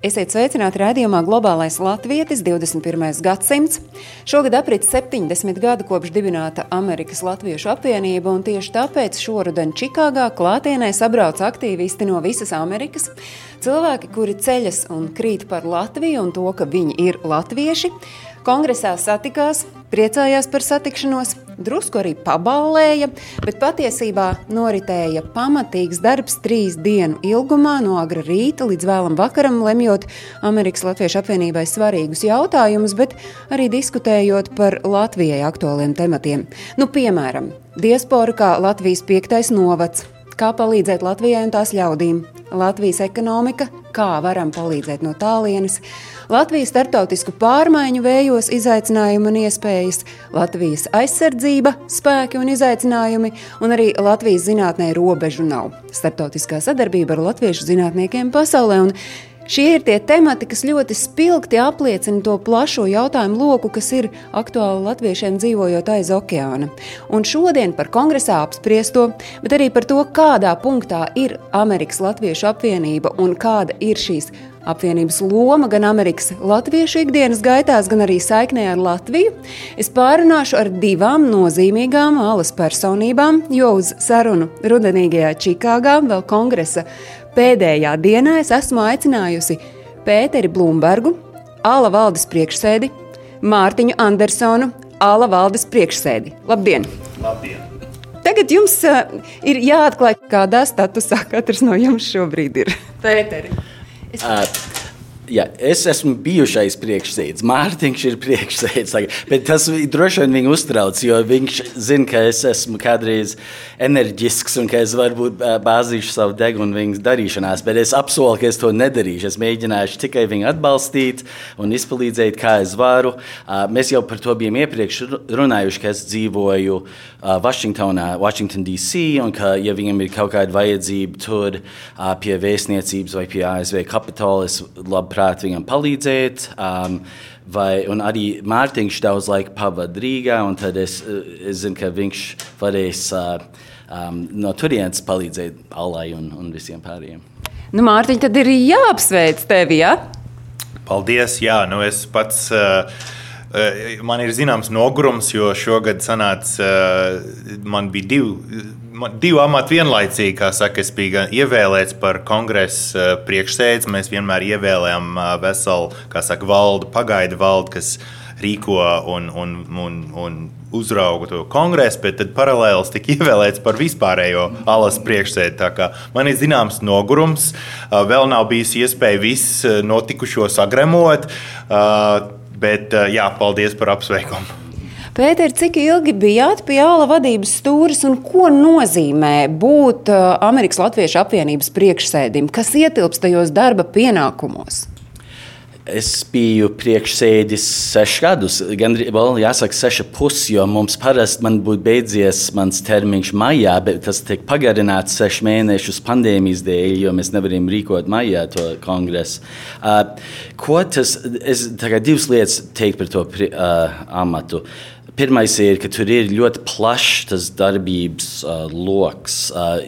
Esiet sveicināti raidījumā Globālais Latvijas 21. gadsimts. Šogad aprit 70 gadi kopš dibināta Amerikas Latviešu apvienība, un tieši tāpēc šoruden Čikāgā klātienē sabrauc aktīvisti no visas Amerikas. Cilvēki, kuri ceļas un krīt par Latviju un to, ka viņi ir latvieši. Kongresā satikās, priecājās par satikšanos, drusku arī paballēja, bet patiesībā noritēja pamatīgs darbs trīs dienu ilgumā, no agra rīta līdz vēlam vakaram, lemjot Amerikas Latviešu apvienībai svarīgus jautājumus, bet arī diskutējot par Latvijai aktuāliem tematiem. Nu, piemēram, diaspora kā Latvijas piektais novads, kā palīdzēt Latvijai un tās ļaudīm, Latvijas ekonomika, kā varam palīdzēt no tālienes, Latvijas startautisku pārmaiņu vējos izaicinājumi un iespējas, Latvijas aizsardzība, spēki un izaicinājumi, un arī Latvijas zinātnē robežu nav. Startautiskā sadarbība ar latviešu zinātniekiem pasaulē. Šie ir tie temati, kas ļoti spilgti apliecina to plašo jautājumu loku, kas ir aktuāli latviešiem dzīvojot aiz okeāna. Un šodien par kongresā apspriesto, bet arī par to, kādā punktā ir Amerikas Latviešu apvienība un kāda ir šīs apvienības loma gan Amerikas latviešu ikdienas gaitās, gan arī saiknē ar Latviju, es pārunāšu ar divām nozīmīgām alas personībām, jo uz sarunu rudenīgajā Čikāgā, vēl kongresa pēdējā dienā, es esmu aicinājusi Pēteri Blūmbergu, Ala valdes priekšsēdi, Mārtiņu Andersonu, Ala valdes priekšsēdi. Labdien! Labdien! Tagad jums uh, ir jāatklāj, kādā statusā katrs no jums šobrīd ir. Pēteri! Es... Uh, jā, es esmu bijušais priekšsēdētājs. Mārtiņš ir priekšsēdētājs. Bet tas droši vien viņu uztrauc, jo viņš zina, ka es esmu kādreiz enerģisks un ka es varbūt bāzīšu savu degunu viņas darīšanās. Bet es apsolu, ka es to nedarīšu. Es mēģināšu tikai viņu atbalstīt un izpalīdzēt, kā es varu. Mēs jau par to bijām iepriekš runājuši, ka es dzīvoju Vašingtonā, Washington, D.C. un ka, ja viņam ir kaut kāda vajadzība tur pie vēstniecības vai pie ASV Kapitola, es labprāt viņam palīdzēt. Um, vai, un arī Mārtiņš daudz laika pavadīja Rīgā, un tad es, es zinu, ka viņš varēs uh, um, no turienes palīdzēt Alai un, un visiem pārējiem. Nu, Mārtiņ, tad ir jāapsveic tevi, ja? Paldies, jā, nu es pats. Uh, Eh, man ir zināms nogurums, jo šogad sanāca, eh, man bija divi, divi amati vienlaicīgi. Kā saka, es biju ievēlēts par kongresa eh, priekšsēdzi. Mēs vienmēr ievēlējam veselu, kā saka, valdu, pagaidu valdu, kas rīko un, un, un, un uzrauga to kongresu, bet tad paralēli tika ievēlēts par vispārējo alas priekšsēdi. Man ir zināms nogurums, vēl nav bijusi iespēja visu notikušo sagremot. Bet jā, paldies par apsveikumu. Pēter, cik ilgi bijāt pie Jāla vadības stūres un ko nozīmē būt Amerikas Latviešu apvienības priekšsēdim? Kas ietilpst tajos darba pienākumos? Es biju priekšsēdis sešus gadus, gan arī jāsaka, seši pusi, jo mums parasti man būtu beidzies mans termiņš maijā, bet tas tiek pagarināts sešus mēnešus pandēmijas dēļ, jo mēs nevaram rīkot maijā to kongresu. Uh, ko tas, es tagad divas lietas teikt par to uh, amatu. Uh, Pirmais ir, ka tur ir ļoti plašs tas darbības uh, lokus, uh,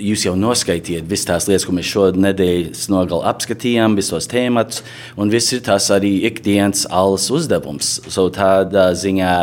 jūs jau noskaidrojat visas tās lietas, ko mēs šonadēļ nogalē apskatījām, visos tēmatus, un viss ir tas arī ikdienas alas uzdevums. So tādā ziņā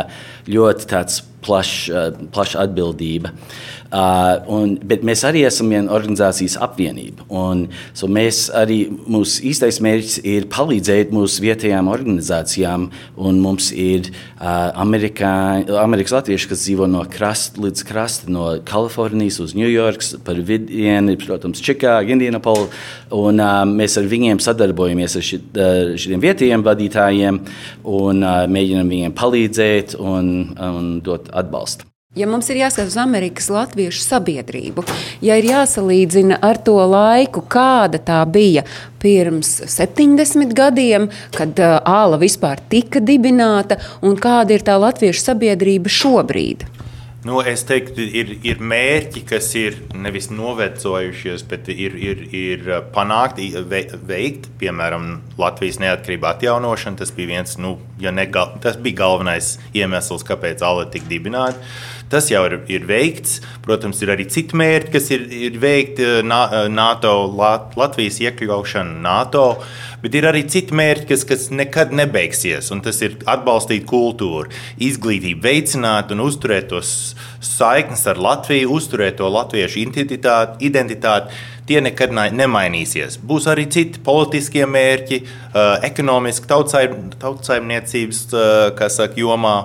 ļoti plašs uh, plaš atbildība. Uh, Uh, un, bet mēs arī esam viena organizācijas apvienība. Un, so mēs arī, mūsu īstais mērķis ir palīdzēt mūsu vietējām organizācijām. Mums ir uh, Amerikā, Amerikas latvieši, kas dzīvo no krasta līdz krasta, no Kalifornijas uz Ņujorkas, par vidienu, protams, Čikāga, Indianapola. Un, uh, mēs ar viņiem sadarbojamies ar ši, uh, šiem vietējiem vadītājiem un uh, mēģinam viņiem palīdzēt un, un dot atbalstu. Ja mums ir jāskatās uz Amerikas Latviešu sabiedrību, ja ir jāsalīdzina ar to laiku, kāda tā bija pirms 70 gadiem, kad uh, āla vispār tika dibināta, un kāda ir tā latviešu sabiedrība šobrīd? Nu, es teiktu, ir, ir mērķi, kas ir nevis novecojušies, bet ir, ir, ir panākti, veikti. Piemēram, Latvijas neatkarība atjaunošana. Tas bija viens, nu, ja ne, tas bija galvenais iemesls, kāpēc ALE tika dibināta. Tas jau ir, ir veikts. Protams, ir arī citi mērķi, kas ir, ir veikti NATO, Latvijas iekļaušana NATO. Bet ir arī citi mērķi, kas, kas nekad nebeigsies. Tas ir atbalstīt kultūru, izglītību, veicināt un uzturēt tos saiknes ar Latviju, uzturēt to latviešu identitāti. identitāti tie nekad nemainīsies. Būs arī citi politiskie mērķi, ekonomiski, tautsaimniecības saka, jomā.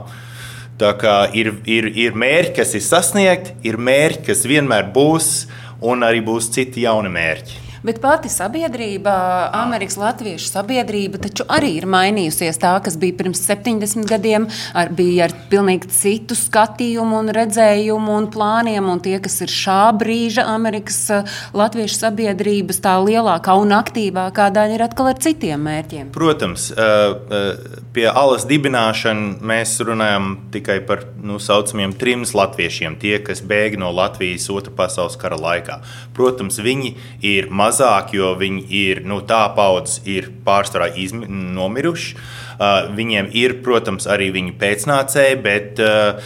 Tā kā ir, ir, ir mērķi, kas ir sasniegti, ir mērķi, kas vienmēr būs, un arī būs citi jauni mērķi. Bet pati sabiedrība, Amerikas Latviešu sabiedrība, taču arī ir mainījusies. Tā, kas bija pirms 70 gadiem, ar, bija ar pilnīgi citu skatījumu, un redzējumu un plāniem. Un tie, kas ir šā brīža Amerikas eh, Latviešu sabiedrības, tā lielākā un aktīvākā daļa ir atkal ar citiem mērķiem. Protams, eh, eh, pie alas dibināšanas mēs runājam tikai par nu, saucamiem trim latviešiem, tie, kas bēg no Latvijas Otrā pasaules kara laikā. Protams, viņi ir maz mazāk, jo viņi ir nu, tā paudzes, ir pārsvarā nomiruši. Uh, viņiem ir, protams, arī viņu pēcnācēji, bet uh,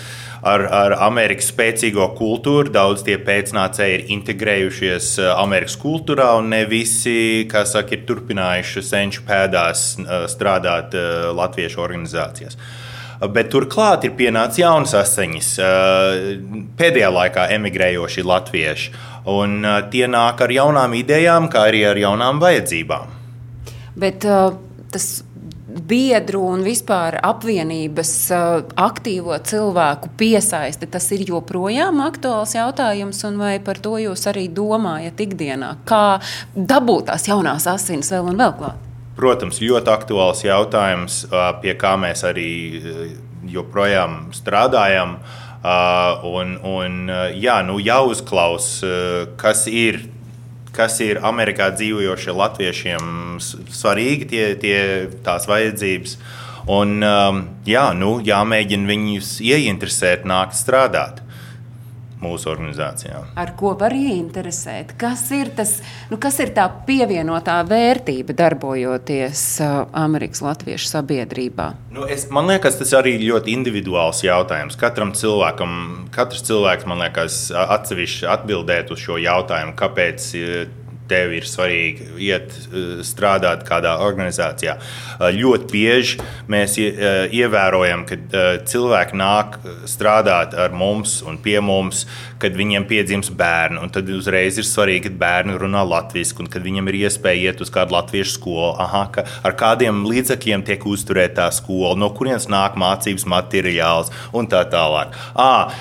ar, ar Amerikas spēcīgo kultūru daudz tie pēcnācēji ir integrējušies uh, Amerikas kultūrā, un ne visi, kā saka, ir turpinājuši senču pēdās uh, strādāt uh, latviešu organizācijās. Bet turklāt ir pienācis jauns asiņas, pēdējā laikā emigrējoši latvieši un uh, tie nāk ar jaunām idejām, kā arī ar jaunām vajadzībām. Bet uh, tas biedru un vispār apvienības aktīvo cilvēku piesaiste, tas ir joprojām aktuāls jautājums, un vai par to jūs arī domājat ikdienā? Kā dabūt tās jaunās asinis vēl un vēl klāt? Protams, ļoti aktuāls jautājums, pie kā mēs arī joprojām strādājam. Un, un jā, nu, jāuzklaus, uh, kas ir kas ir Amerikā dzīvojošiem latviešiem svarīgi, tie, tie tās vajadzības. Un, jā, nu, jāmēģina viņus ieinteresēt, nākt strādāt mūsu organizācijā. Ar ko var ieinteresēt? Kas ir, tas, nu, kas ir tā pievienotā vērtība darbojoties uh, Amerikas Latviešu sabiedrībā? Nu, es, man liekas, tas arī ir ļoti individuāls jautājums. Katram cilvēkam, katrs cilvēks, man liekas, atsevišķi atbildēt uz šo jautājumu, kāpēc tev ir svarīgi iet eh, strādāt kādā organizācijā. Eh, ļoti bieži mēs eh, ievērojam, ka cilvēki nāk strādāt ar mums un pie mums, kad viņiem piedzimst bērni. Tad uzreiz ir svarīgi, ka bērni runā latviešu, un kad viņam ir iespēja iet uz kādu latviešu skolu. Aha, ka ar kādiem līdzekļiem tiek uzturēta tā skola, no kurienes nāk mācības materiāls un tā tālāk. À,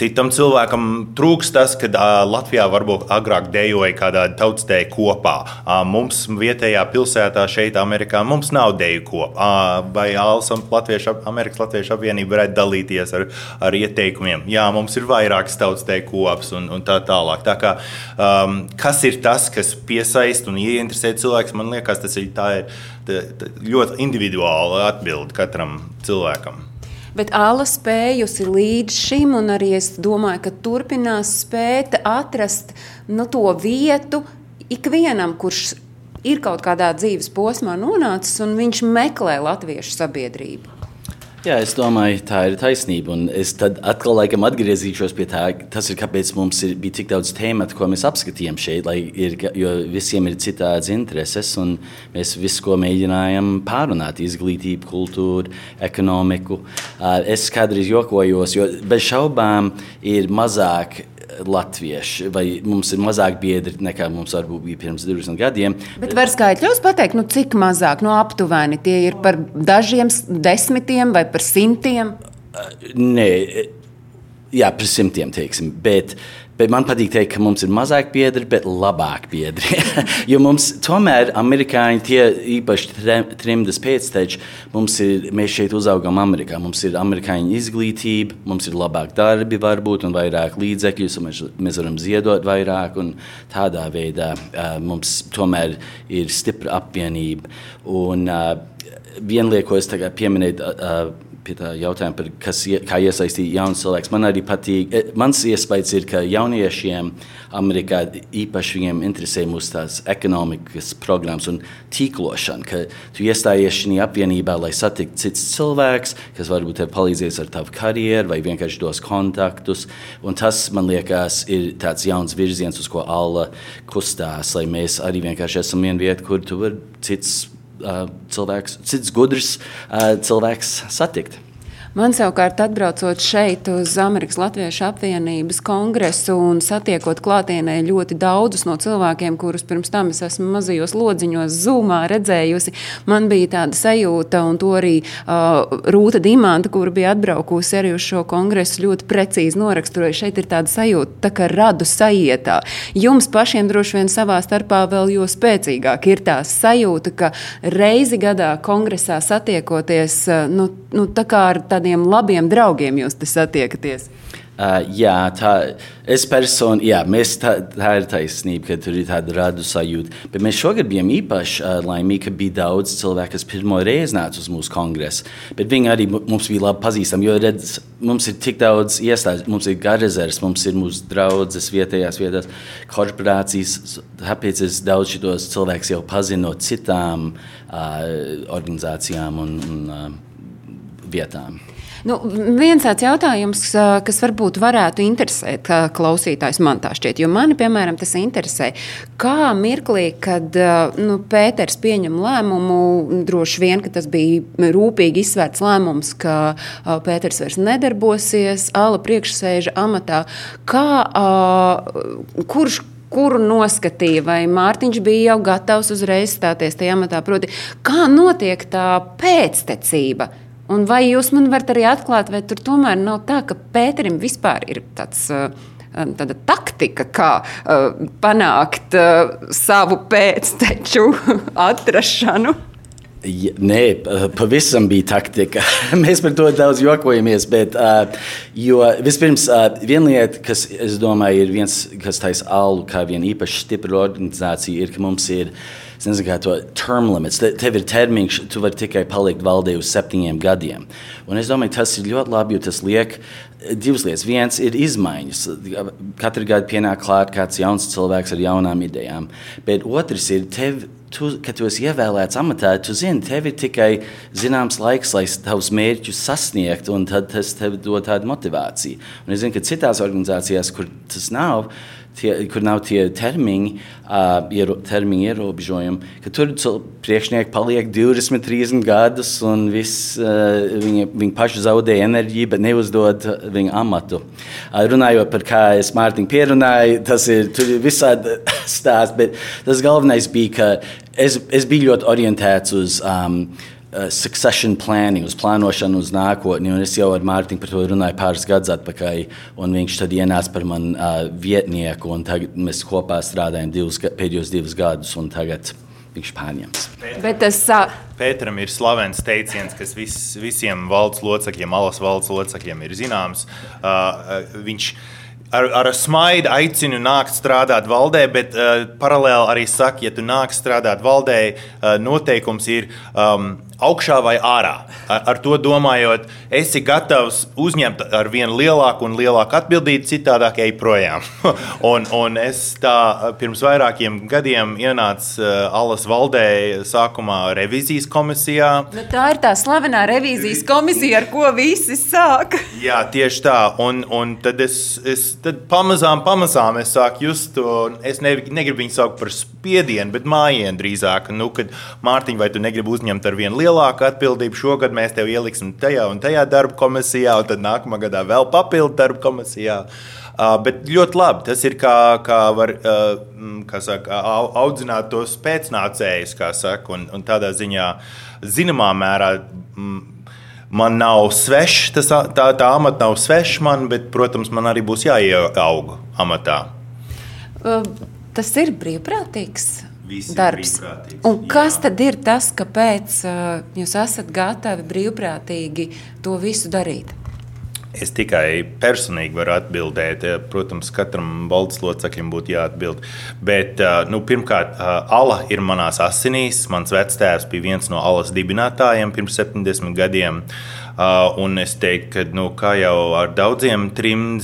Citam cilvēkam trūks tas, ka Latvijā varbūt agrāk dejoja kādā tautstēja kopā. Mums vietējā pilsētā šeit, Amerikā, mums nav deju kopā. Vai Alsam Latviešu, Amerikas Latviešu apvienība varētu dalīties ar, ar ieteikumiem? Jā, mums ir vairākas tautstēja kopas un, un tā tālāk. Tā kā, um, kas ir tas, kas piesaista un ieinteresē cilvēks? Man liekas, tas ir, tā ir tā, tā ļoti individuāla atbilde katram cilvēkam. Bet Alla spējusi līdz šim, un arī es domāju, ka turpinās spēt atrast nu, to vietu ikvienam, kurš ir kaut kādā dzīves posmā nonācis, un viņš meklē latviešu sabiedrību. Jā, es domāju, tā ir taisnība. Un es tad atkal laikam atgriezīšos pie tā, tas ir kāpēc mums ir, bija tik daudz tēmu, ko mēs apskatījām šeit. Ir, jo visiem ir citādas intereses, mēs visu, ko mēģinājām pārunāt, izglītību, kultūru, ekonomiku. Es kādreiz jokojos, jo bez šaubām ir mazāk latvieši, vai mums ir mazāk biedri nekā mums varbūt bija pirms 20 gadiem. Bet var skaitļos pateikt, nu, cik mazāk, nu, aptuveni tie ir par dažiem desmitiem vai par simtiem? Nē, jā, par simtiem teiksim. Bet, Bet man patīk teikt, ka mums ir mazāk biedri, bet labāk biedri. jo mums tomēr amerikāņi, tie īpaši trimdas pēcteči, ir, mēs šeit uzaugām Amerikā. Mums ir amerikāņu izglītība, mums ir labāk darbi varbūt un vairāk līdzekļus, un mēs, mēs varam ziedot vairāk tādā veidā uh, mums tomēr ir stipra apvienība. Un, uh, vienliekos pieminēt uh, pie tā jautājuma, par kas, kā iesaistīt jaunus cilvēkus. Man arī patīk, eh, mans iespējas ir, ka jauniešiem Amerikā īpaši viņiem interesē mūsu tās ekonomikas programmas un tīklošana, ka tu iestājies šajā apvienībā, lai satiktu cits cilvēks, kas varbūt tev palīdzēs ar tavu karjeru vai vienkārši dos kontaktus. Un tas, man liekas, ir tāds jauns virziens, uz ko Alla kustās, lai mēs arī vienkārši esam viena vieta, kur tu vari cits cilvēks, cits gudrs uh, cilvēks satikt. Man savukārt, atbraucot šeit uz Amerikas Latviešu apvienības kongresu un satiekot klātienē ļoti daudzus no cilvēkiem, kurus pirms tam es esmu mazajos lodziņos, zūmā redzējusi, man bija tāda sajūta, un to arī uh, Rūta Dimanta, kur bija atbraukusi arī uz šo kongresu, ļoti precīzi noraksturoja. Šeit ir tāda sajūta, tā kā radu sajietā. Jums pašiem droši vien savā starpā vēl jo spēcīgāk ir tā sajūta, ka reizi gadā kongresā satiekoties, nu, nu, tā kā ar tādiem labiem draugiem jūs satiekaties. Uh, jā, tā es personīgi, jā, mēs tā, tā ir taisnība, ka tur ir tāda radu sajūta. Bet mēs šogad bijām īpaši uh, laimīgi, ka bija daudz cilvēku, kas pirmo reizi nāca uz mūsu kongresu. Bet viņi arī mu- mums bija labi pazīstami, jo redz, mums ir tik daudz iestāžu, mums ir garezers, mums ir mūsu draudzes vietējās vietās, korporācijas. Tāpēc es daudz šitos cilvēkus jau pazinu no citām uh, organizācijām un, un uh, vietām. Nu, viens tāds jautājums, kas varbūt varētu interesēt klausītājus, man tā šķiet, jo mani, piemēram, tas interesē. Kā mirklī, kad nu, Pēters pieņem lēmumu, droši vien, tas bija rūpīgi izsvērts lēmums, ka Pēters vairs nedarbosies Ala priekšsēža amatā. Kā, kurš kuru noskatīja, vai Mārtiņš bija jau gatavs uzreiz stāties tajā amatā. Proti, kā notiek tā pēctecība? Un vai jūs man varat arī atklāt, vai tur tomēr nav tā, ka Pēterim vispār ir tāds. uh, Tāda taktika, kā uh, panākt uh, savu pēcteču atrašanu. Ja, nē, pa- pavisam bija taktika. Mēs par to daudz jokojamies. Bet, uh, jo vispirms, uh, viena lieta, kas, domāju, ir viens, kas taisa alu kā viena īpaši stipra organizācija, ir, ka mums ir es nezinu, kā term limits. Te, tev ir termiņš, tu vari tikai palikt valdē uz septiņiem gadiem. Un es domāju, tas ir ļoti labi, jo tas liek eh, divas lietas. Viens ir izmaiņas. Katru gadu pienāk klāt kāds jauns cilvēks ar jaunām idejām. Bet otrs ir tev. Tu, kad tu esi ievēlēts amatā, tu zini, tev ir tikai zināms laiks, lai tavus mērķus sasniegtu, un tas tev dod tādu motivāciju. Un es zinu, ka citās organizācijās, kur tas nav, tie, kur nav tie termiņi, uh, iero, termiņu ierobežojumi, ka tur priekšnieki paliek 20, 30 gadus, un viss, uh, viņi, viņi paši zaudē enerģiju, bet neuzdod viņu amatu. Uh, runājot par kā es Mārtiņu pierunāju, tas ir, visādi stāsti, bet tas galvenais bija, ka es, es biju ļoti orientēts uz um, succession planning, uz plānošanu uz nākotni. Un es jau ar Mārtiņu par to runāju pāris gadus atpakaļ, un viņš tad ienāca par mani uh, vietnieku, un tagad mēs kopā strādājam divus, pēdējos divus gadus, un tagad viņš pārņems. Bet tas ā, Pēteram ir slavens teiciens, kas vis, visiem valsts locekļiem, alas valsts locekļiem ir zināms. Uh, uh, viņš ar, ar smaidu aicina nākt strādāt valdē, bet uh, paralēli arī saka, ja tu nāc strādāt valdē, uh, noteikums ir um, augšā vai ārā. Ar, ar to domājot, esi gatavs uzņemt ar vien lielāku un lielāku atbildību, citādāk ej projām. un, un es tā pirms vairākiem gadiem ienācu uh, Alas valdē sākumā revizijas komisijā. nu, tā ir tā slavenā revīzijas komisija, ar ko visi sāk. Jā, tieši tā. Un, un tad es, es tad pamazām, pamazām es sāku just to. Es ne, negribu viņu saukt par spiedienu, bet mājienu drīzāk. Nu, kad Mārtiņ, vai tu negribi uzņemt ar vien lielāku atbildību, šogad mēs tev ieliksim tajā un tajā darba komisijā, un tad nākamā gadā vēl papildu darba komisijā. Uh, bet ļoti labi. Tas ir kā, kā var uh, kā saka, au- audzināt tos pēcnācējus, kā saka, un, un tādā ziņā, zināmā mērā. Mm, Man nav svešs, tas, tā, tā amata nav sveša man, bet, protams, man arī būs jāieaug amatā. Tas ir brīvprātīgs. Viss ir Darbs. Un kas jā. tad ir tas, kāpēc jūs esat gatavi brīvprātīgi to visu darīt? Es tikai personīgi varu atbildēt. Protams, katram valdes loceklim būtu jāatbild. Bet, nu, pirmkārt, ala ir manās asinīs. Mans vectēvs bija viens no alas dibinātājiem pirms 70 gadiem. Un es teiktu, ka, nu, kā jau ar daudziem trimdiem,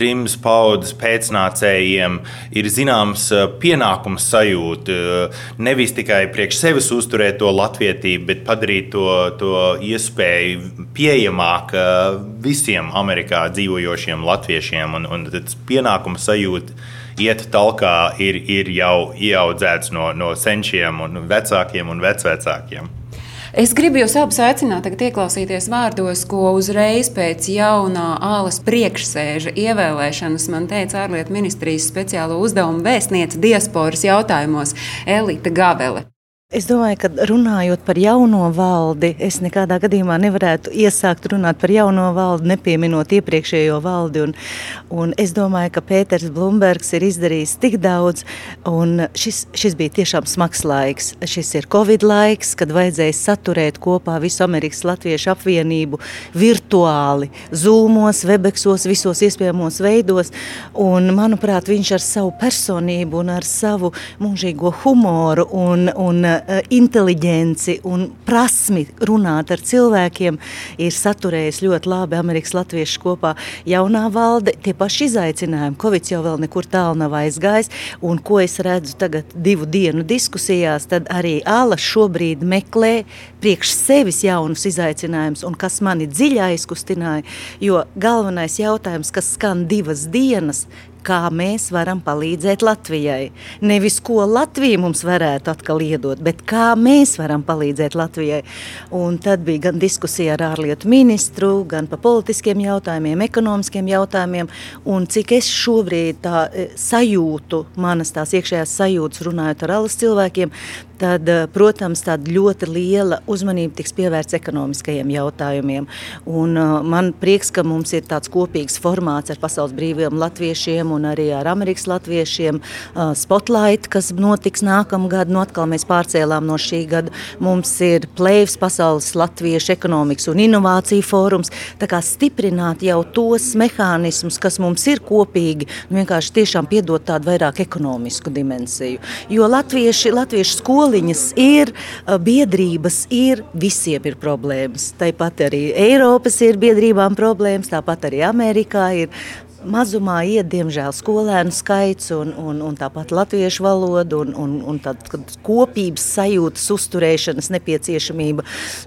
trims paudzes pēcnācējiem ir zināms eh, pienākums sajūta. Eh, nevis tikai priekš sevis uzturēt to latvietību, bet padarīt to, to iespēju pieejamāk eh, visiem Amerikā dzīvojošiem latviešiem. Un, un tas pienākums sajūta iet talkā ir, ir jau ieaudzēts no, no senčiem un vecākiem un vecvecākiem. Es gribu jūs abus aicināt, tagad ieklausīties vārdos, ko uzreiz pēc jaunā ālas priekšsēža ievēlēšanas man teica ārlietu ministrijas speciālo uzdevumu vēstniece diasporas jautājumos Elita Gabele. Es domāju, ka runājot par jauno valdi, es nekādā gadījumā nevarētu iesākt runāt par jauno valdi, nepieminot iepriekšējo valdi. Un, un es domāju, ka Pēters Blūmbergs ir izdarījis tik daudz, un šis, šis bija tiešām smags laiks. Šis ir Covid laiks, kad vajadzēja saturēt kopā visu Amerikas Latviešu apvienību virtuāli, zūmos, webeksos, visos iespējamos veidos. Un, manuprāt, viņš ar savu personību un ar savu mūžīgo humoru un, un Eh, inteliģenci un prasmi runāt ar cilvēkiem ir saturējis ļoti labi Amerikas Latviešu kopā. Jaunā valde, tie paši izaicinājumi, Covid jau vēl nekur tālu nav aizgājis, un ko es redzu tagad divu dienu diskusijās, tad arī Āla šobrīd meklē priekš sevis jaunus izaicinājumus, un kas mani dziļi aizkustināja, jo galvenais jautājums, kas skan divas dienas, kā mēs varam palīdzēt Latvijai. Nevis ko Latvija mums varētu atkal iedot, bet kā mēs varam palīdzēt Latvijai. Un tad bija gan diskusija ar ārlietu ministru, gan par politiskiem jautājumiem, ekonomiskiem jautājumiem. Un cik es šobrīd tā e, sajūtu, manas tās iekšējās sajūtas runājot ar alas cilvēkiem, tad, e, protams, tāda ļoti liela uzmanība tiks pievērsta ekonomiskajiem jautājumiem. Un, uh, man prieks, ka mums ir tāds kopīgs formāts ar pasaules brīviem latviešiem un arī ar Amerikas latviešiem. Uh, Spotlight, kas notiks nākamgad, nu atkal mēs pārcēlām no šī gada. Mums ir plēvs pasaules latviešu ekonomikas un inovāciju fórums. Tā kā stiprināt jau tos mehānismus, kas mums ir kopīgi, nu vienkārši tiešām piedot tādu vairāk ekonomisku dimensiju. Jo latvieši, latviešu skoliņas ir, biedrības ir, visiem ir problēmas. Tāpat arī Eiropas ir biedrībām problēmas, tāpat arī Amerikā ir mazumā iet, diemžēl, skolēnu skaits un, un, un tāpat latviešu valoda un, un, un tāda kopības sajūtas uzturēšanas nepieciešamība.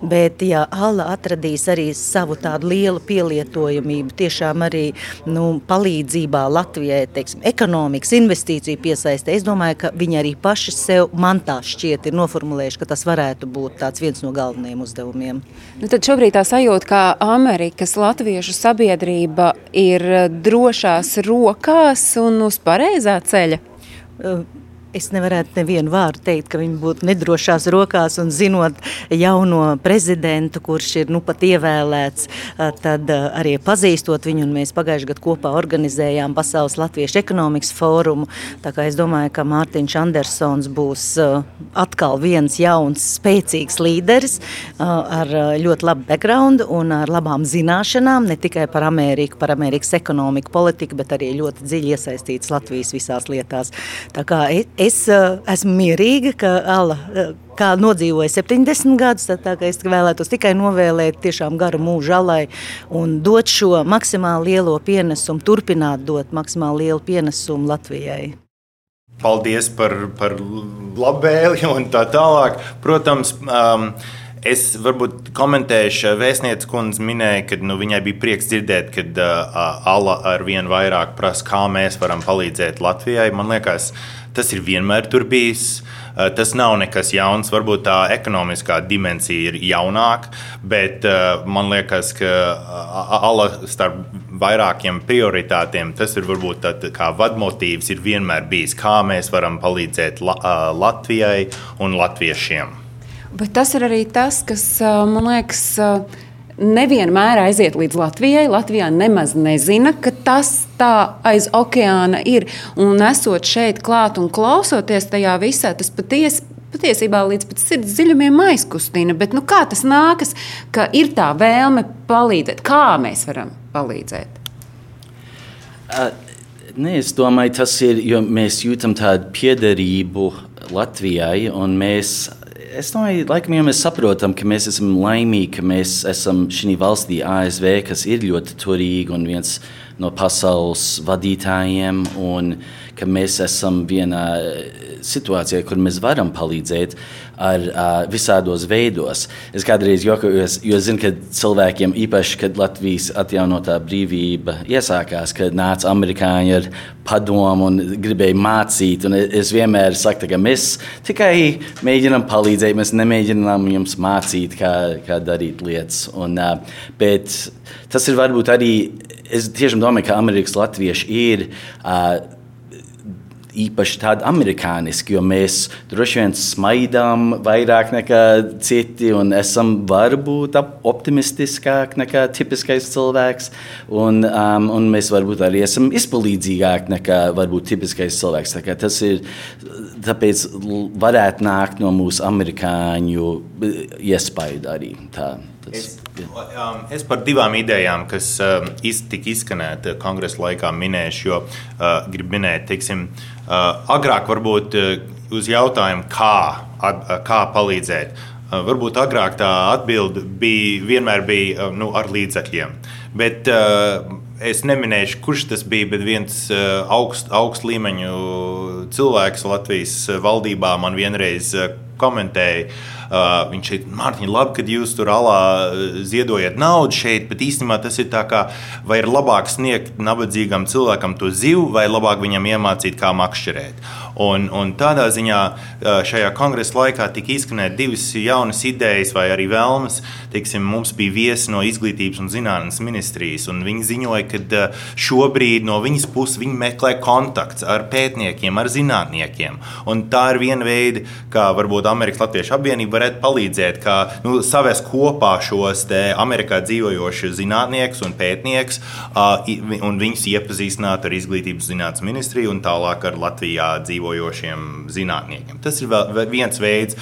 Bet, ja Alla atradīs arī savu tādu lielu pielietojamību, tiešām arī nu, palīdzībā Latvijai, teiksim, ekonomikas investīciju piesaistē, es domāju, ka viņi arī paši sev man tā šķiet ir noformulējuši, ka tas varētu būt tāds viens no galvenajiem uzdevumiem. Nu, tad šobrīd tā sajūta, ka Amerikas latviešu sabiedrība ir droša drošās rokās un uz pareizā ceļa? Es nevarētu nevienu vārdu teikt, ka viņi būtu nedrošās rokās un zinot jauno prezidentu, kurš ir nu pat ievēlēts, tad arī pazīstot viņu, mēs pagājušajā gadā kopā organizējām Pasaules Latviešu ekonomikas fórumu. Tā kā es domāju, ka Mārtiņš Andersons būs atkal viens jauns, spēcīgs līderis ar ļoti labu background un ar labām zināšanām, ne tikai par Ameriku, par Amerikas ekonomiku, politiku, bet arī ļoti dziļi iesaistīts Latvijas visās lietās. Tā kā es uh, esmu mierīga, ka Alla uh, kā nodzīvoja 70 gadus, tad es vēlētos tikai novēlēt tiešām garu mūžu alai un dot šo maksimāli lielo pienesumu, turpināt dot maksimāli lielu pienesumu Latvijai. Paldies par, par labvēli un tā tālāk. Protams, um, Es varbūt komentēšu, vēstniece kundze minēja, ka nu, viņai bija prieks dzirdēt, ka uh, Alla ar vien vairāk prasa, kā mēs varam palīdzēt Latvijai. Man liekas, tas ir vienmēr tur bijis. Uh, tas nav nekas jauns. Varbūt tā ekonomiskā dimensija ir jaunāka, bet uh, man liekas, ka Alla starp vairākiem prioritātiem tas ir varbūt tā, kā vadmotīvs ir vienmēr bijis, kā mēs varam palīdzēt La Latvijai un latviešiem. Bet tas ir arī tas, kas man liekas. Nevienmēr aiziet līdz Latvijai. Latvijā nemaz nezina, ka tas tā aiz okeāna ir. Un esot šeit klāt un klausoties tajā visā, tas patiesi patiesībā līdz pat sirds dziļumiem aizkustina. Bet nu, kā tas nākas, ka ir tā vēlme palīdzēt? Kā mēs varam palīdzēt? Uh, Nē, es domāju, tas ir, jo mēs jūtam tādu piederību Latvijai. Mēs, es domāju, laikam, ja mēs saprotam, ka mēs esam laimīgi, ka mēs esam šī valstī, ASV, kas ir ļoti turīga un viens no pasaules vadītājiem, un ka mēs esam vienā situācijā, kur mēs varam palīdzēt ar uh, visādos veidos. Es kādreiz jokoju, jo zinu, ka cilvēkiem, īpaši, kad Latvijas atjaunotā brīvība iesākās, kad nāca amerikāņi ar padomu un gribēja mācīt. Un es vienmēr saku, ka mēs tikai mēģinām palīdzēt, mēs nemēģinām jums mācīt, kā, kā darīt lietas. Un, uh, bet tas ir varbūt arī. Es tiešām domāju, ka Amerikas Latvieši ir uh, īpaši tādi amerikāniski, jo mēs droši vien smaidām vairāk nekā citi un esam varbūt optimistiskāki nekā tipiskais cilvēks. Un, um, un mēs varbūt arī esam izpalīdzīgāki nekā varbūt tipiskais cilvēks. Tā tas ir tāpēc varētu nākt no mūsu amerikāņu iespaidu arī. Tā, tas, es, es par divām idejām, kas um, tika izskanēta kongresa laikā, minēšu, jo uh, gribu minēt, teiksim, uh, agrāk varbūt uh, uz jautājumu, kā, kā palīdzēt. Varbūt agrāk tā atbilde bija vienmēr bija nu, ar līdzekļiem. Bet es neminēšu, kurš tas bija, bet viens augst, augst līmeņu cilvēks Latvijas valdībā man vienreiz komentēja. Uh, viņš teica, Mārtiņ, labi, ka jūs tur alā ziedojat naudu šeit, bet īstenībā tas ir tā, kā vai ir labāk sniegt nabadzīgam cilvēkam to zivu, vai labāk viņam iemācīt, kā makšķerēt. Un, un tādā ziņā šajā kongresa laikā tika izskanēt divas jaunas idejas, vai arī vēlmes. Teiksim, mums bija viesi no Izglītības un zinātnes ministrijas, un viņi ziņoja, ka šobrīd no viņas puses viņi meklē kontakts ar pētniekiem, ar zinātniekiem. Un tā ir viena veida, kā varbūt Amerikas Latviešu apvienība varētu palīdzēt, kā nu, savest kopā šos Amerikā dzīvojošos zinātniekus un pētniekus, un viņus iepazīstināt ar Izglītības zinātnes ministriju un tālāk ar Latvijā dzīvojošiem zinātniekiem. Tas ir viens veids,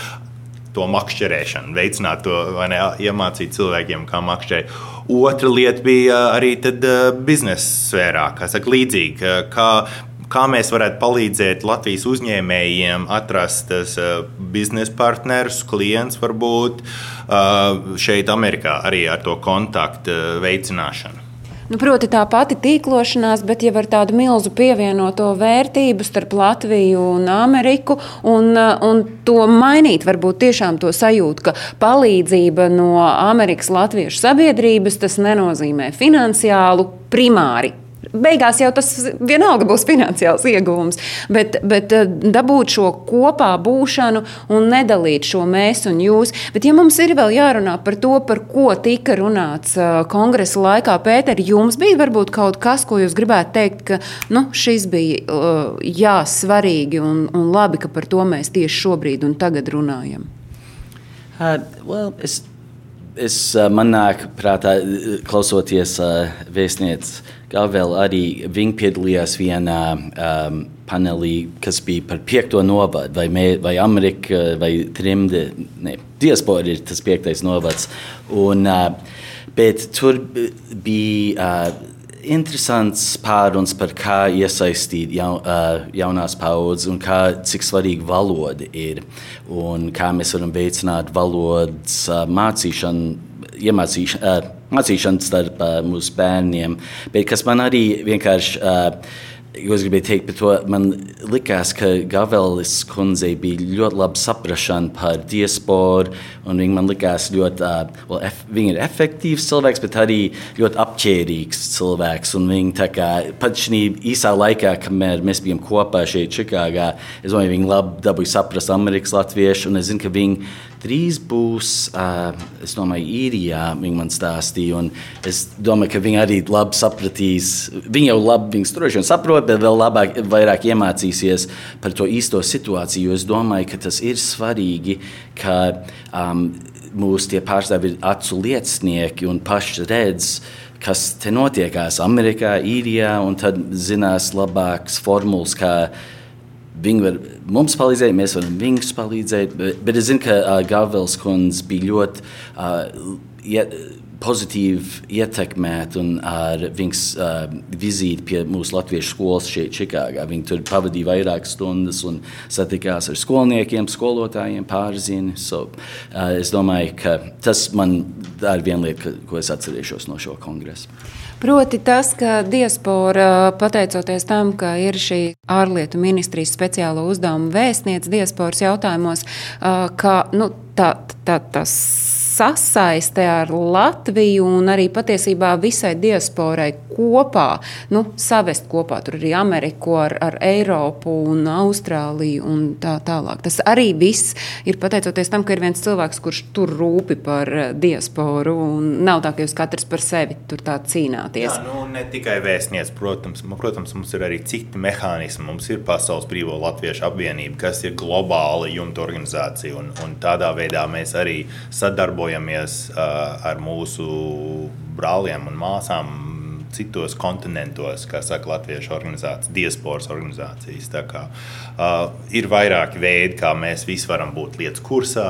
to makšķerēšanu, veicināt to, ne, iemācīt cilvēkiem, kā makšķerēt. Otra lieta bija arī biznesa sfērā, kā saka, līdzīgi. Kā, kā mēs varētu palīdzēt Latvijas uzņēmējiem atrast biznesa partnerus, klientus varbūt šeit, Amerikā, arī ar to kontaktu veicināšanu. Nu, proti, tā pati tīklošanās, bet jau ar tādu milzu pievienoto vērtību starp Latviju un Ameriku, un, un to mainīt, varbūt tiešām to sajūtu, ka palīdzība no Amerikas Latviešu sabiedrības tas nenozīmē finansiālu primāri beigās jau tas vienalga būs finansiāls ieguvums. Bet, bet eh, dabūt šo kopā būšanu un nedalīt šo mēs un jūs. Bet, ja mums ir vēl jārunā par to, par ko tika runāts eh, kongresa laikā, Pēter, jums bija varbūt kaut kas, ko jūs gribētu teikt, ka nu, šis bija eh, jā, svarīgi un, un labi, ka par to mēs tieši šobrīd un tagad runājam. Uh, well, es es, man nāk prātā, klausoties uh, vēstnieces Gavēl, arī viņi piedalījās vienā um, panelī, kas bija par piekto novadu, vai, mē, vai Amerika, vai Trimde, ne, diaspora ir tas piektais novads. Un, uh, bet tur bija uh, interesants pārunas par kā iesaistīt jaun, uh, jaunās paudzes un kā, cik svarīga valoda ir un kā mēs varam veicināt valodas uh, mācīšanu, iemācīšanu. Uh, mācīšanu starp uh, mūsu bērniem, bet kas man arī vienkārši. Uh, Jo es gribēju teikt, to, man likās, ka Gavelis kundzei bija ļoti laba saprāšana par diasporu. Viņa man likās ļoti, uh, well, ef, viņa ir efektīvs cilvēks, bet arī ļoti apģērbīgs cilvēks. Viņa kā, pat šī īsā laikā, kamēr mēs bijām kopā šeit, Čikāgā, es domāju, viņa labi dabūja saprast Amerikas latviešu. Es zinu, ka viņa drīz būs, uh, es domāju, īrijā. Viņa man stāstīja, un es domāju, ka viņa arī labi sapratīs. Viņa jau labi, viņas droši vien saprot, bet vēl labāk, vairāk iemācīsies par to īsto situāciju. Jo es domāju, ka tas ir svarīgi, ka um, mūsu pārstāvji ir acu liecinieki un paši redz kas te notiekās Amerikā, Īrijā, un tad zinās labākas formulas, kā Viņi var mums palīdzēt, mēs varam viņus palīdzēt. Bet, bet es zinu, ka uh, Gavels kundze bija ļoti uh, ja, pozitīvi ietekmēt un ar viņas uh, vizīti pie mūsu latviešu skolas šeit, Čikāgā. Viņi tur pavadīja vairākas stundas un satikās ar skolniekiem, skolotājiem, pārzini. So, uh, es domāju, ka tas man ir viena lieta, ko es atcerēšos no šo kongresu. Proti tas, ka diaspora, pateicoties tam, ka ir šī ārlietu ministrijas speciālo uzdevumu vēstniece diasporas jautājumos, ka nu, tā, tā, tas sasaiste ar Latviju un arī patiesībā visai diasporai kopā, nu, savest kopā tur arī Ameriku ar, ar Eiropu un Austrāliju un tā tālāk. Tas arī viss ir pateicoties tam, ka ir viens cilvēks, kurš tur rūpi par diasporu un nav tā, ka jūs katrs par sevi tur tā cīnāties. Jā, nu, ne tikai vēstniec, protams, protams, mums ir arī citi mehānismi. Mums ir Pasaules Brīvo Latviešu apvienība, kas ir globāla jumta organizācija, un, un tādā veidā mēs arī sadarbojamies uh, ar mūsu brāliem un māsām citos kontinentos, kā saka Latviešu organizācijas, diasporas organizācijas. Kā, uh, ir vairāki veidi, kā mēs visi varam būt lietas kursā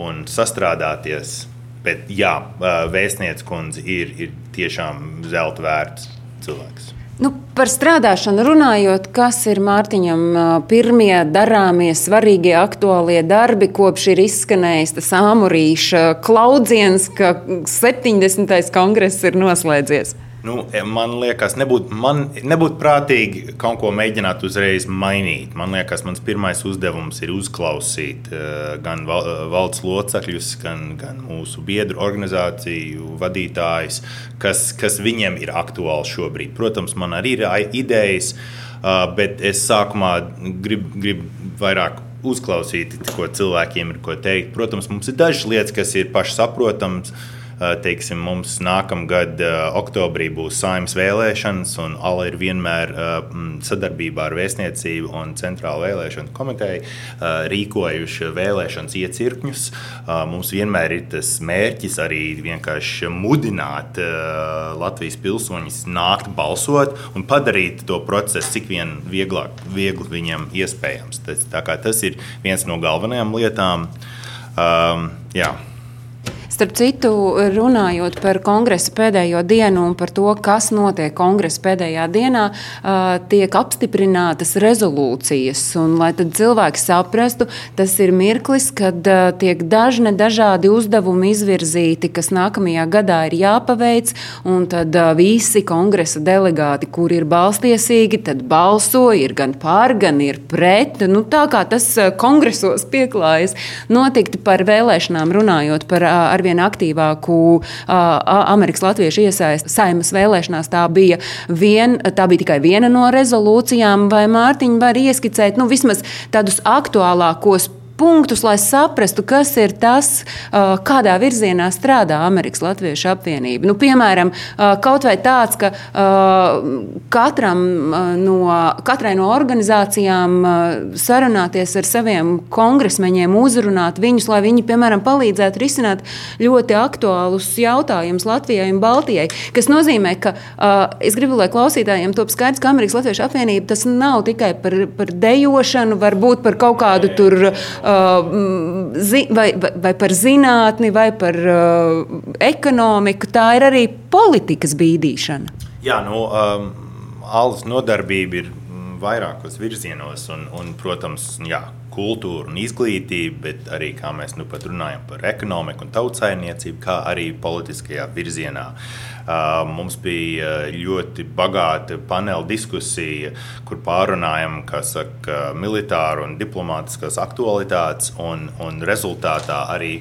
un sastrādāties. Bet jā, uh, vēstniece kundze ir, ir tiešām zelta vērts cilvēks. Nu, par strādāšanu runājot, kas ir Mārtiņam pirmie darāmie, svarīgie, aktuālie darbi, kopš ir izskanējis tas āmurīša klaudziens, ka 70. kongress ir noslēdzies? Nu, man liekas, nebūtu nebūt prātīgi kaut ko mēģināt uzreiz mainīt. Man liekas, mans pirmais uzdevums ir uzklausīt uh, gan val, valsts locekļus, gan, gan mūsu biedru organizāciju vadītājus, kas, kas viņiem ir aktuāli šobrīd. Protams, man arī ir idejas, uh, bet es sākumā gribu grib vairāk uzklausīt, ko cilvēkiem ir ko teikt. Protams, mums ir dažas lietas, kas ir pašsaprotamas teiksim, mums nākamgad eh, oktobrī būs saimnes vēlēšanas, un ALA ir vienmēr eh, sadarbībā ar Vēstniecību un Centrālo vēlēšanu komiteju rīkojuši vēlēšanas iecirkņus. Mums vienmēr ir tas mērķis arī vienkārši mudināt Latvijas pilsoņus nākt balsot un padarīt to procesu cik vien vieglāk, viegli viņam iespējams. Tas, tas ir viens no galvenajām lietām. Um, jā. Starp citu, runājot par kongresa pēdējo dienu un par to, kas notiek kongresa pēdējā dienā, tiek apstiprinātas rezolūcijas. Un, lai cilvēki saprastu, tas ir mirklis, kad tiek dažne dažādi uzdevumi izvirzīti, kas nākamajā gadā ir jāpaveic, tad visi kongresa delegāti, kuri ir balstiesīgi, tad balso, ir gan pār, gan ir pret. Nu, tā kā tas kongresos pieklājas notikt par vēlēšanām runājot par ar arvien aktīvāku Amerikas latviešu iesaistu saimas vēlēšanās. Tā bija, vien, tā bija tikai viena no rezolūcijām, vai Mārtiņa var ieskicēt nu, vismaz tādus aktuālākos punktus, lai saprastu, kas ir tas, kādā virzienā strādā Amerikas Latviešu apvienība. Nu, piemēram, kaut vai tāds, ka katram no, katrai no organizācijām sarunāties ar saviem kongresmeņiem, uzrunāt viņus, lai viņi, piemēram, palīdzētu risināt ļoti aktuālus jautājumus Latvijai un Baltijai. Tas nozīmē, ka es gribu, lai klausītājiem top skaidrs, ka Amerikas Latviešu apvienība tas nav tikai par, par dejošanu, varbūt par kaut kādu tur vai, vai, vai par zinātni, vai par uh, ekonomiku. Tā ir arī politikas bīdīšana. Jā, nu, um, Alus nodarbība ir vairākos virzienos, un, un protams, jā, kultūra un izglītība, bet arī, kā mēs nu pat runājam par ekonomiku un tautsājniecību, kā arī politiskajā virzienā. Mums bija ļoti bagāta paneļa diskusija, kur pārunājam saka, militāru un diplomātiskās aktualitātes, un, un rezultātā arī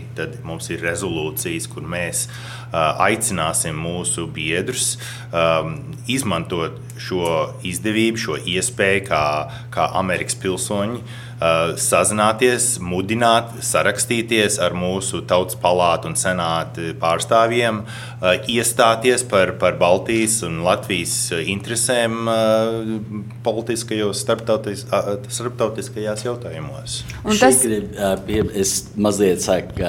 mums ir rezolūcijas, kur mēs aicināsim mūsu biedrus izmantot šo izdevību, šo iespēju, kā, kā Amerikas pilsoņi sazināties, mudināt, sarakstīties ar mūsu tautas palātu un senātu pārstāvjiem, uh, iestāties par, par Baltijas un Latvijas interesēm uh, politiskajos, starptautis, starptautiskajās jautājumos. Un tas ir. Es mazliet saku,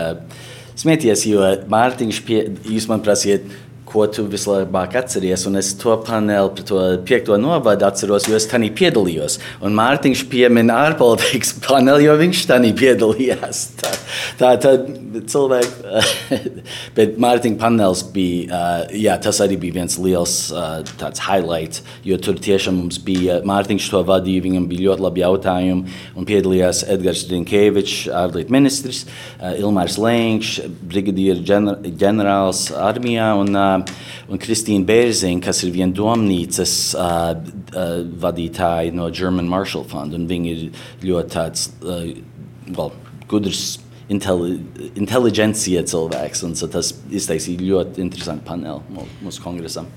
smieties, jo Mārtiņš, pie, jūs man prasiet, ko tu vislabāk atceries. Un es to paneli par to piekto novadu atceros, jo es tajā piedalījos. Un Mārtiņš piemin ārpolitikas paneli, jo viņš tajā piedalījās. Tā, tā tad cilvēki, bet Mārtiņa panelis bija, jā, tas arī bija viens liels tāds highlights, jo tur tiešām mums bija Mārtiņš to vadīja, viņam bija ļoti labi jautājumi un piedalījās Edgars Rinkevičs, ārlietu ministrs, Ilmārs Lēņš, brigadieru ģenerālis armijā un, un Kristīna Bērziņa, kas ir viena domnīcas vadītāja no German Marshall Fund, un viņi ir ļoti tāds, well, gudrs inteli, inteligencija cilvēks. Un, so tas iztaisīja ļoti interesantu paneli mūsu kongresam.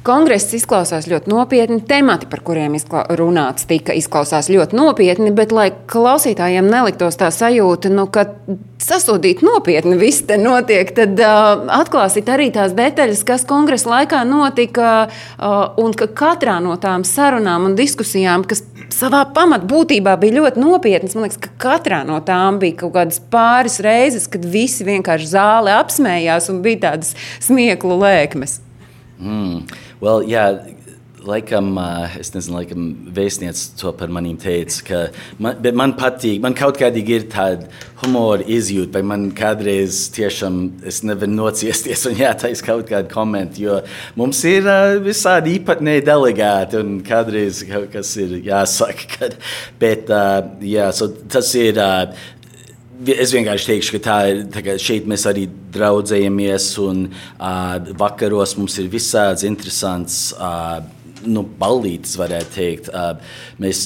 Kongress izklausās ļoti nopietni. Temati, par kuriem runāts, tika izklausās ļoti nopietni, bet, lai klausītājiem neliktos tā sajūta, nu, ka sasodīt nopietni viss te notiek, tad uh, atklāsit arī tās detaļas, kas kongresa laikā notika, uh, un ka katrā no tām sarunām un diskusijām, kas savā pamatbūtībā bija ļoti nopietnas, man liekas, ka katrā no tām bija kaut kādas pāris reizes, kad visi vienkārši zāle apsmējās un bija tādas smieklu lēkmes. Mm. Well, yeah, laikam, es nezinu, laikam vēstniece to par maniem teica, ka man, man patīk, man kaut kādīgi ir tāda humora izjūta, vai man kādreiz tiešām es nevaru nociesties un jātaisa kaut kādu komentu, jo mums ir uh, visādi īpatnēji delegāti un kādreiz kaut kas ir jāsaka, kad, bet uh, jā, so tas ir. Es vienkārši teikšu, ka tā ir. Tā šeit mēs arī draudzējamies, un uh, vakaros mums ir visādas interesantas uh, nu, ballītes, varētu teikt. Mēs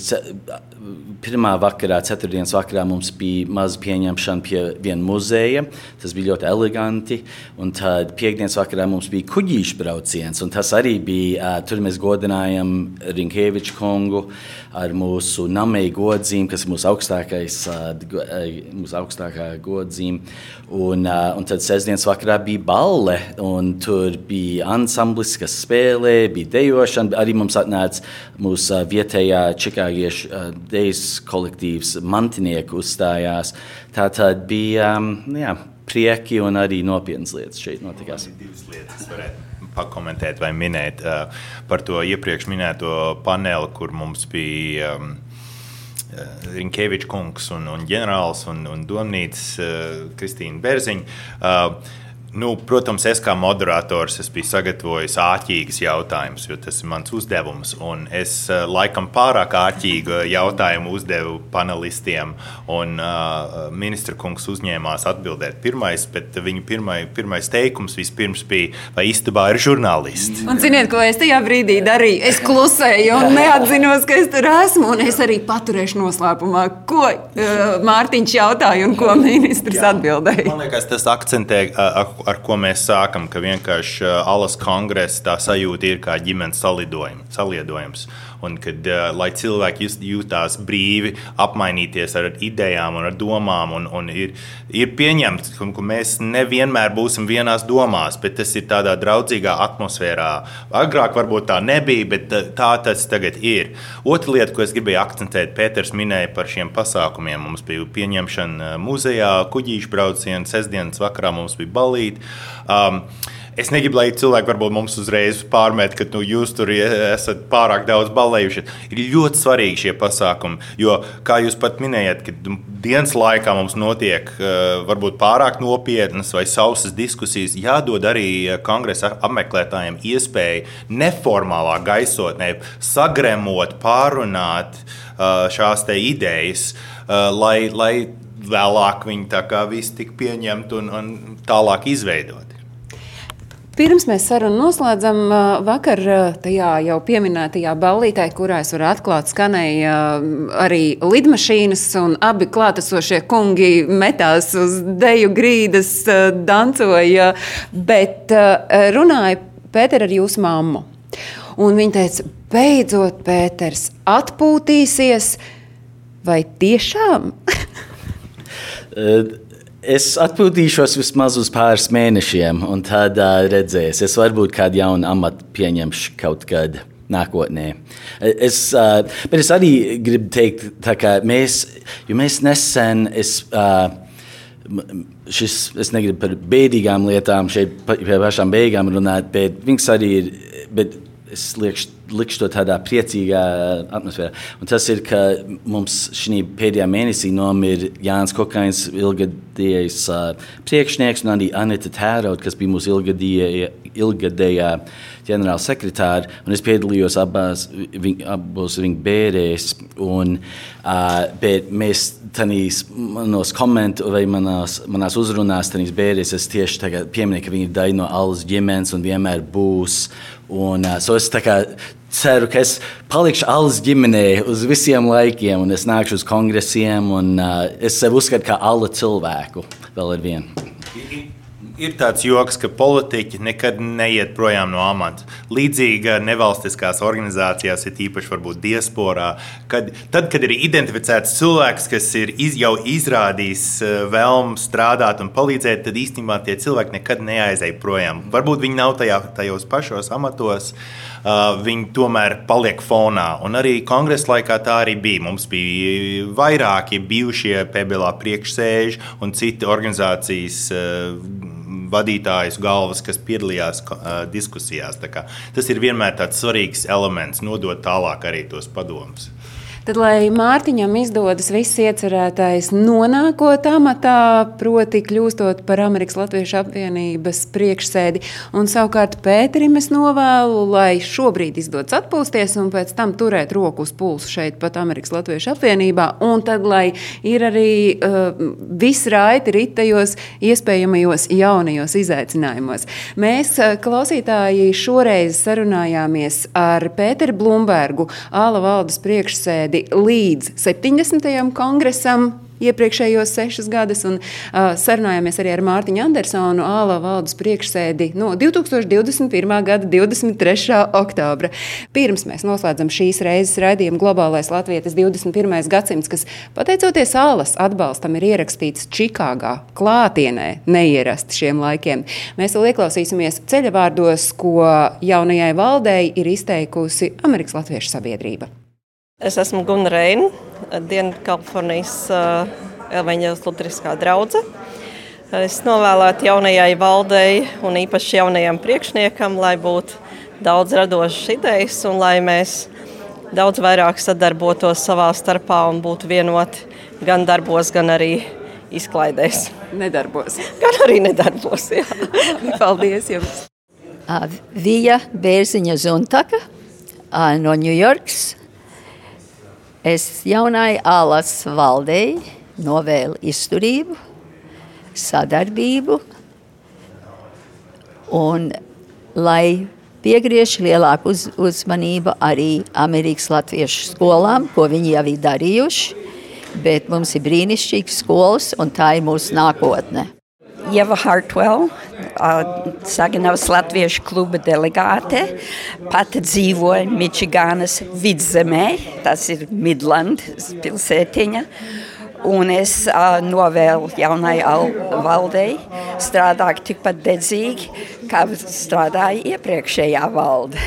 pirmā vakarā, ceturtdienas vakarā, mums bija maza pieņemšana pie viena muzeja. Tas bija ļoti eleganti. Un tad piekdienas vakarā mums bija kuģīšu brauciens. Tas arī bija, tur mēs godinājām Rinkēviču kungu ar mūsu namēju godzīm, kas ir mūsu, augstākais, mūsu augstākā godzīme. Un, un tad sestdienas vakarā bija balle, tur bija ansamblis, kas spēlēja, bija dejošana. Arī mums atnāca mūsu vietējā čikāgiešu dejas kolektīvs Mantinieku uzstājās. Tā tad bija um, nu jā, prieki un arī nopietnas lietas šeit notikās. Divas lietas varētu pakomentēt vai minēt uh, par to iepriekš minēto paneli, kur mums bija. Um, uh, Rinkevičs kungs un, un ģenerālis un, un domnīca uh, Kristīna Berziņa. Uh, Nu, protams, es kā moderators es biju sagatavojis āķīgas jautājumus, jo tas ir mans uzdevums. Es uh, laikam pārāk āķīgu jautājumu uzdevu panelistiem, un uh, ministra kungs uzņēmās atbildēt pirmais, bet viņa pirmai, pirmais teikums vispirms bija, vai istabā ir žurnālisti. Un ziniet, ko es tajā brīdī darīju? Es klusēju un neatzinos, ka es tur esmu, un es arī paturēšu noslēpumā, ko uh, Mārtiņš jautāja un ko ministrs atbildēja. Man liekas, tas akcentē. Uh, ar ko mēs sākam, ka vienkārši uh, alas kongresa tā sajūta ir kā ģimenes saliedojums. Un kad lai cilvēki jūtās brīvi, apmainīties ar idejām un ar domām, un, un ir, ir pieņemts, ka, mēs nevienmēr būsim vienās domās, bet tas ir tādā draudzīgā atmosfērā. Agrāk varbūt tā nebija, bet tā tas tagad ir. Otra lieta, ko es gribēju akcentēt, Pēters minēja par šiem pasākumiem. Mums bija pieņemšana muzejā, kuģīšu brauciens, sestdienas vakarā mums bija balīti. Um, Es negribu, lai cilvēki varbūt mums uzreiz pārmet, ka nu, jūs tur esat pārāk daudz balējuši. Ir ļoti svarīgi šie pasākumi, jo, kā jūs pat minējat, ka dienas laikā mums notiek uh, varbūt pārāk nopietnas vai sausas diskusijas, jādod arī uh, kongresa apmeklētājiem iespēju neformālā gaisotnē sagremot, pārunāt uh, šās idejas, lai, lai vēlāk viņi tā kā visi tika pieņemti un, un tālāk izveidoti. Pirms mēs sarunu noslēdzam, vakar tajā jau pieminētajā ballītē, kurā es varu atklāt, skanēja arī lidmašīnas, un abi klātesošie kungi metās uz deju grīdas, dancoja, bet runāja Pēter ar jūsu mammu. Un viņa teica, beidzot, Pēters atpūtīsies, vai tiešām? Es atpūtīšos vismaz uz pāris mēnešiem, un tad uh, redzēs, es varbūt kādu jaunu amatu pieņemšu kaut kad nākotnē. Es, uh, bet es arī gribu teikt, ka mēs, mēs nesen. Es, uh, šis, es negribu par bēdīgām lietām šeit pa- pie pašām beigām runāt, bet viņas arī ir. Bet es liekšu, likšu to tādā priecīgā atmosfērā. Un tas ir, ka mums šī pēdējā mēnesī nomira Jānis Kokains, ilgadējais uh, priekšnieks, un arī Anita Tērauda, kas bija mūsu ilgadējā, ilgadējā ģenerāla sekretāra. Es piedalījos abās, viņ, abos viņa bērēs. Un, uh, bet mēs tanīs manos komentāros vai manās, manās uzrunās, tanīs bērēs, es tieši pieminu, ka viņi ir daļa no Alas ģimenes un vienmēr būs. Un, uh, so es tā kā ceru, ka es palikšu Alas ģimenē uz visiem laikiem, un es nākšu uz kongresiem, un uh, es sev uzskatu kā Alla cilvēku vēl ar vienu. Ir tāds joks, ka politiķi nekad neiet projām no amata. Līdzīga nevalstiskās organizācijās, ir īpaši varbūt diasporā, kad, tad, kad ir identificēts cilvēks, kas ir iz, jau izrādījis eh, vēlmu strādāt un palīdzēt, tad īstenībā tie cilvēki nekad neaizēja projām. Varbūt viņi nav tajā, tajos pašos amatos, uh, viņi tomēr paliek fonā. Un arī kongresa laikā tā arī bija. Mums bija vairāki bijušie PBLā priekšsēži un citi organizācijas. Uh, vadītājus galvas, kas piedalījās uh, diskusijās. Tas ir vienmēr tāds svarīgs elements, nodot tālāk arī tos padomus. Tad, lai Mārtiņam izdodas viss iecerētais, nonākot amatā, proti, kļūstot par Amerikas Latviešu apvienības priekšsēdi, un savukārt Pēterim es novēlu, lai šobrīd izdodas atpūsties un pēc tam turēt roku uz pulsu šeit, pat Amerikas Latviešu apvienībā, un tad, lai ir arī uh, viss raiti ritajos iespējamajos jaunajos izaicinājumos. Mēs, uh, klausītāji, šoreiz sarunājāmies ar Pēteru Blumbergu, Āla valdes priekšsēdi līdz 70. kongresam. Iepriekšējos sešus gadus, un uh, sarunājāmies arī ar Mārtiņu Andersonu, Āla valdes priekšsēdi no 2021. gada 23. oktobra. Pirms mēs noslēdzam šīs reizes raidījumu Globālais Latvijas 21. gadsimts, kas pateicoties Ālas atbalstam ir ierakstīts Čikāgā, klātienē, neierasti šiem laikiem. Mēs vēl ieklausīsimies ceļavārdos, ko jaunajai valdei ir izteikusi Amerikas Latviešu sabiedrība. Es esmu Gunna Reina, Dienvidkalifornijas uh, Elveņģēlas Lutriskā draudzene. Es novēlētu jaunajai valdei un īpaši jaunajam priekšniekam, lai būtu daudz radošas idejas un lai mēs daudz vairāk sadarbotos savā starpā un būtu vienoti gan darbos, gan arī izklaidēs. Nedarbos. Gan arī nedarbos. Jā. Paldies jums! Vija Bērziņa Zuntaka no Ņujorkas. Es jaunai Alas valdei novēlu izturību, sadarbību un lai piegriež lielāku uz, uzmanību arī Amerikas Latviešu skolām, ko viņi jau ir darījuši. Bet mums ir brīnišķīgas skolas, un tā ir mūsu nākotne. Ieva Hartwell, Saganavas Latviešu kluba delegāte, pati dzīvoja Mičigānas vidzemē, tas ir Midlands pilsētiņa. Un es uh, novēlu jaunai valdei strādāt tikpat dedzīgi, kā strādāja iepriekšējā valde.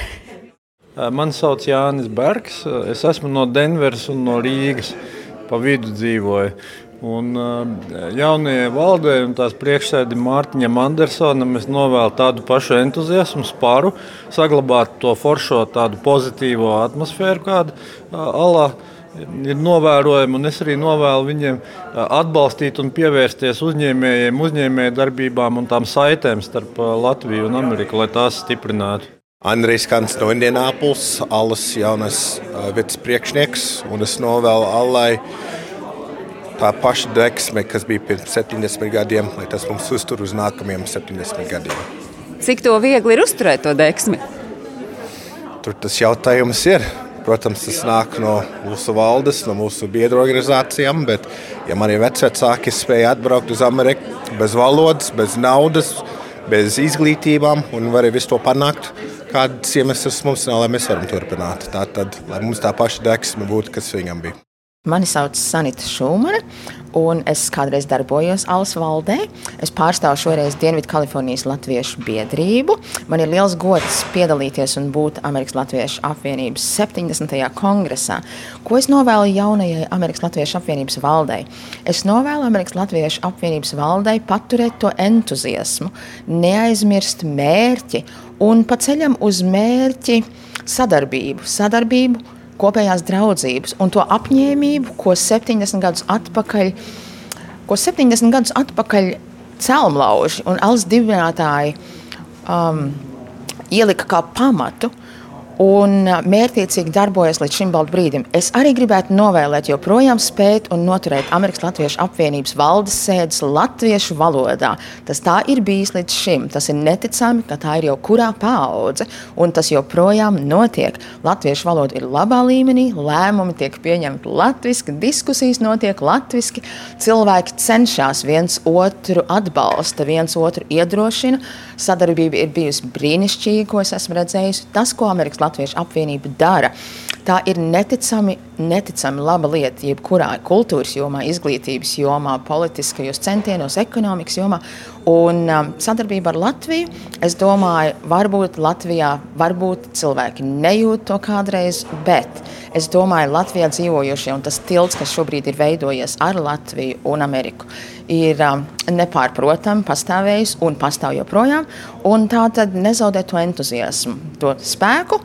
Mani sauc Jānis Bergs. Es esmu no Denveras un no Rīgas. Pa vidu dzīvoju. Un jaunajai valdei un tās priekšsēdim Mārtiņam Andersonam es novēlu tādu pašu entuziasmu, spāru, saglabāt to foršo, tādu pozitīvo atmosfēru, kāda alā ir novērojama. Es arī novēlu viņiem atbalstīt un pievērsties uzņēmējiem, uzņēmēju darbībām un tām saitēm starp Latviju un Ameriku, lai tās stiprinātu. Andrijs Kants no Indianapolis, Alas jaunais vietas priekšnieks, un es novēlu Allai tā paša deksme, kas bija pirms 70 gadiem, lai tas mums uztur uz nākamajiem 70 gadiem. Cik to viegli ir uzturēt to deksmi? Tur tas jautājums ir. Protams, tas nāk no mūsu valdes, no mūsu biedru organizācijām, bet, ja mani vecāki spēja atbraukt uz Ameriku bez valodas, bez naudas, bez izglītībām un varēja visu to panākt, kādas iemesls mums nav, lai mēs varam turpināt. Tā tad, lai mums tā paša deksme būtu, kas viņam bija. Mani sauc Sanita Šūmane, un es kādreiz darbojos Alas valdē. Es pārstāvu šoreiz Dienvidkalifornijas Latviešu biedrību. Man ir liels gods piedalīties un būt Amerikas Latviešu apvienības 70. kongresā. Ko es novēlu jaunajai Amerikas Latviešu apvienības valdei? Es novēlu Amerikas Latviešu apvienības valdei paturēt to entuziasmu, neaizmirst mērķi un pa ceļam uz mērķi sadarbību. sadarbību kopējās draudzības un to apņēmību, ko 70 gadus atpakaļ, ko 70 gadus atpakaļ celmlauži un alus dibinātāji um, ielika kā pamatu un mērķiecīgi darbojas līdz šim brīdim. Es arī gribētu novēlēt, joprojām spēt un noturēt Amerikas Latviešu apvienības valdes sēdes latviešu valodā. Tas tā ir bijis līdz šim. Tas ir neticami, ka tā ir jau kurā paudze, un tas joprojām notiek. Latviešu valoda ir labā līmenī, lēmumi tiek pieņemti latviešu, diskusijas notiek latviešu, cilvēki cenšas viens otru atbalsta, viens otru iedrošina. Sadarbība ir bijusi brīnišķīga, ko es esmu redzējusi. Tas, ko Amerikas Latviešu apvienība dara, tā ir neticami, neticami laba lieta. Jebkurā kultūras jomā, izglītības jomā, politiskajos centienos, ekonomikas jomā. Un um, sadarbība ar Latviju, es domāju, varbūt Latvijā varbūt cilvēki nejūt to kādreiz, bet es domāju, Latvijā dzīvojošie un tas tilts, kas šobrīd ir veidojies ar Latviju un Ameriku ir um, nepārprotami pastāvējis un pastāv joprojām. Un tā tad nezaudēt to entuziasmu, to spēku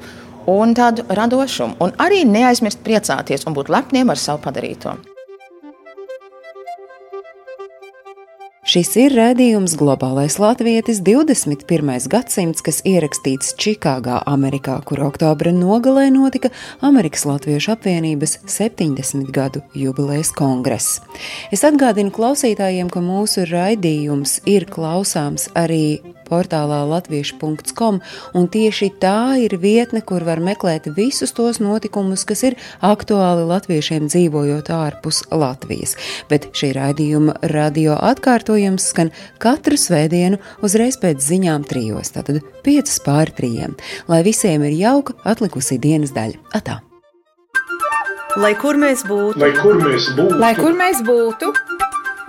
un tādu radošumu. Un arī neaizmirst priecāties un būt lepniem ar savu padarīto. Šis ir rādījums Globālais Latvijas 21. gadsimts, kas ierakstīts Čikāgā, Amerikā, kur oktobra nogalē notika Amerikas Latviešu apvienības 70 gadu jubilejas kongress. Es atgādinu klausītājiem, ka mūsu raidījums ir klausāms arī portālā latviešu.com, un tieši tā ir vietne, kur var meklēt visus tos notikumus, kas ir aktuāli latviešiem dzīvojot ārpus Latvijas. Bet šī raidījuma radio atkārtojums skan katru svētdienu uzreiz pēc ziņām trijos, tātad piecas pāri trījiem, lai visiem ir jauka atlikusi dienas daļa. Atā! Lai kur mēs būtu, lai kur mēs būtu, lai kur mēs būtu,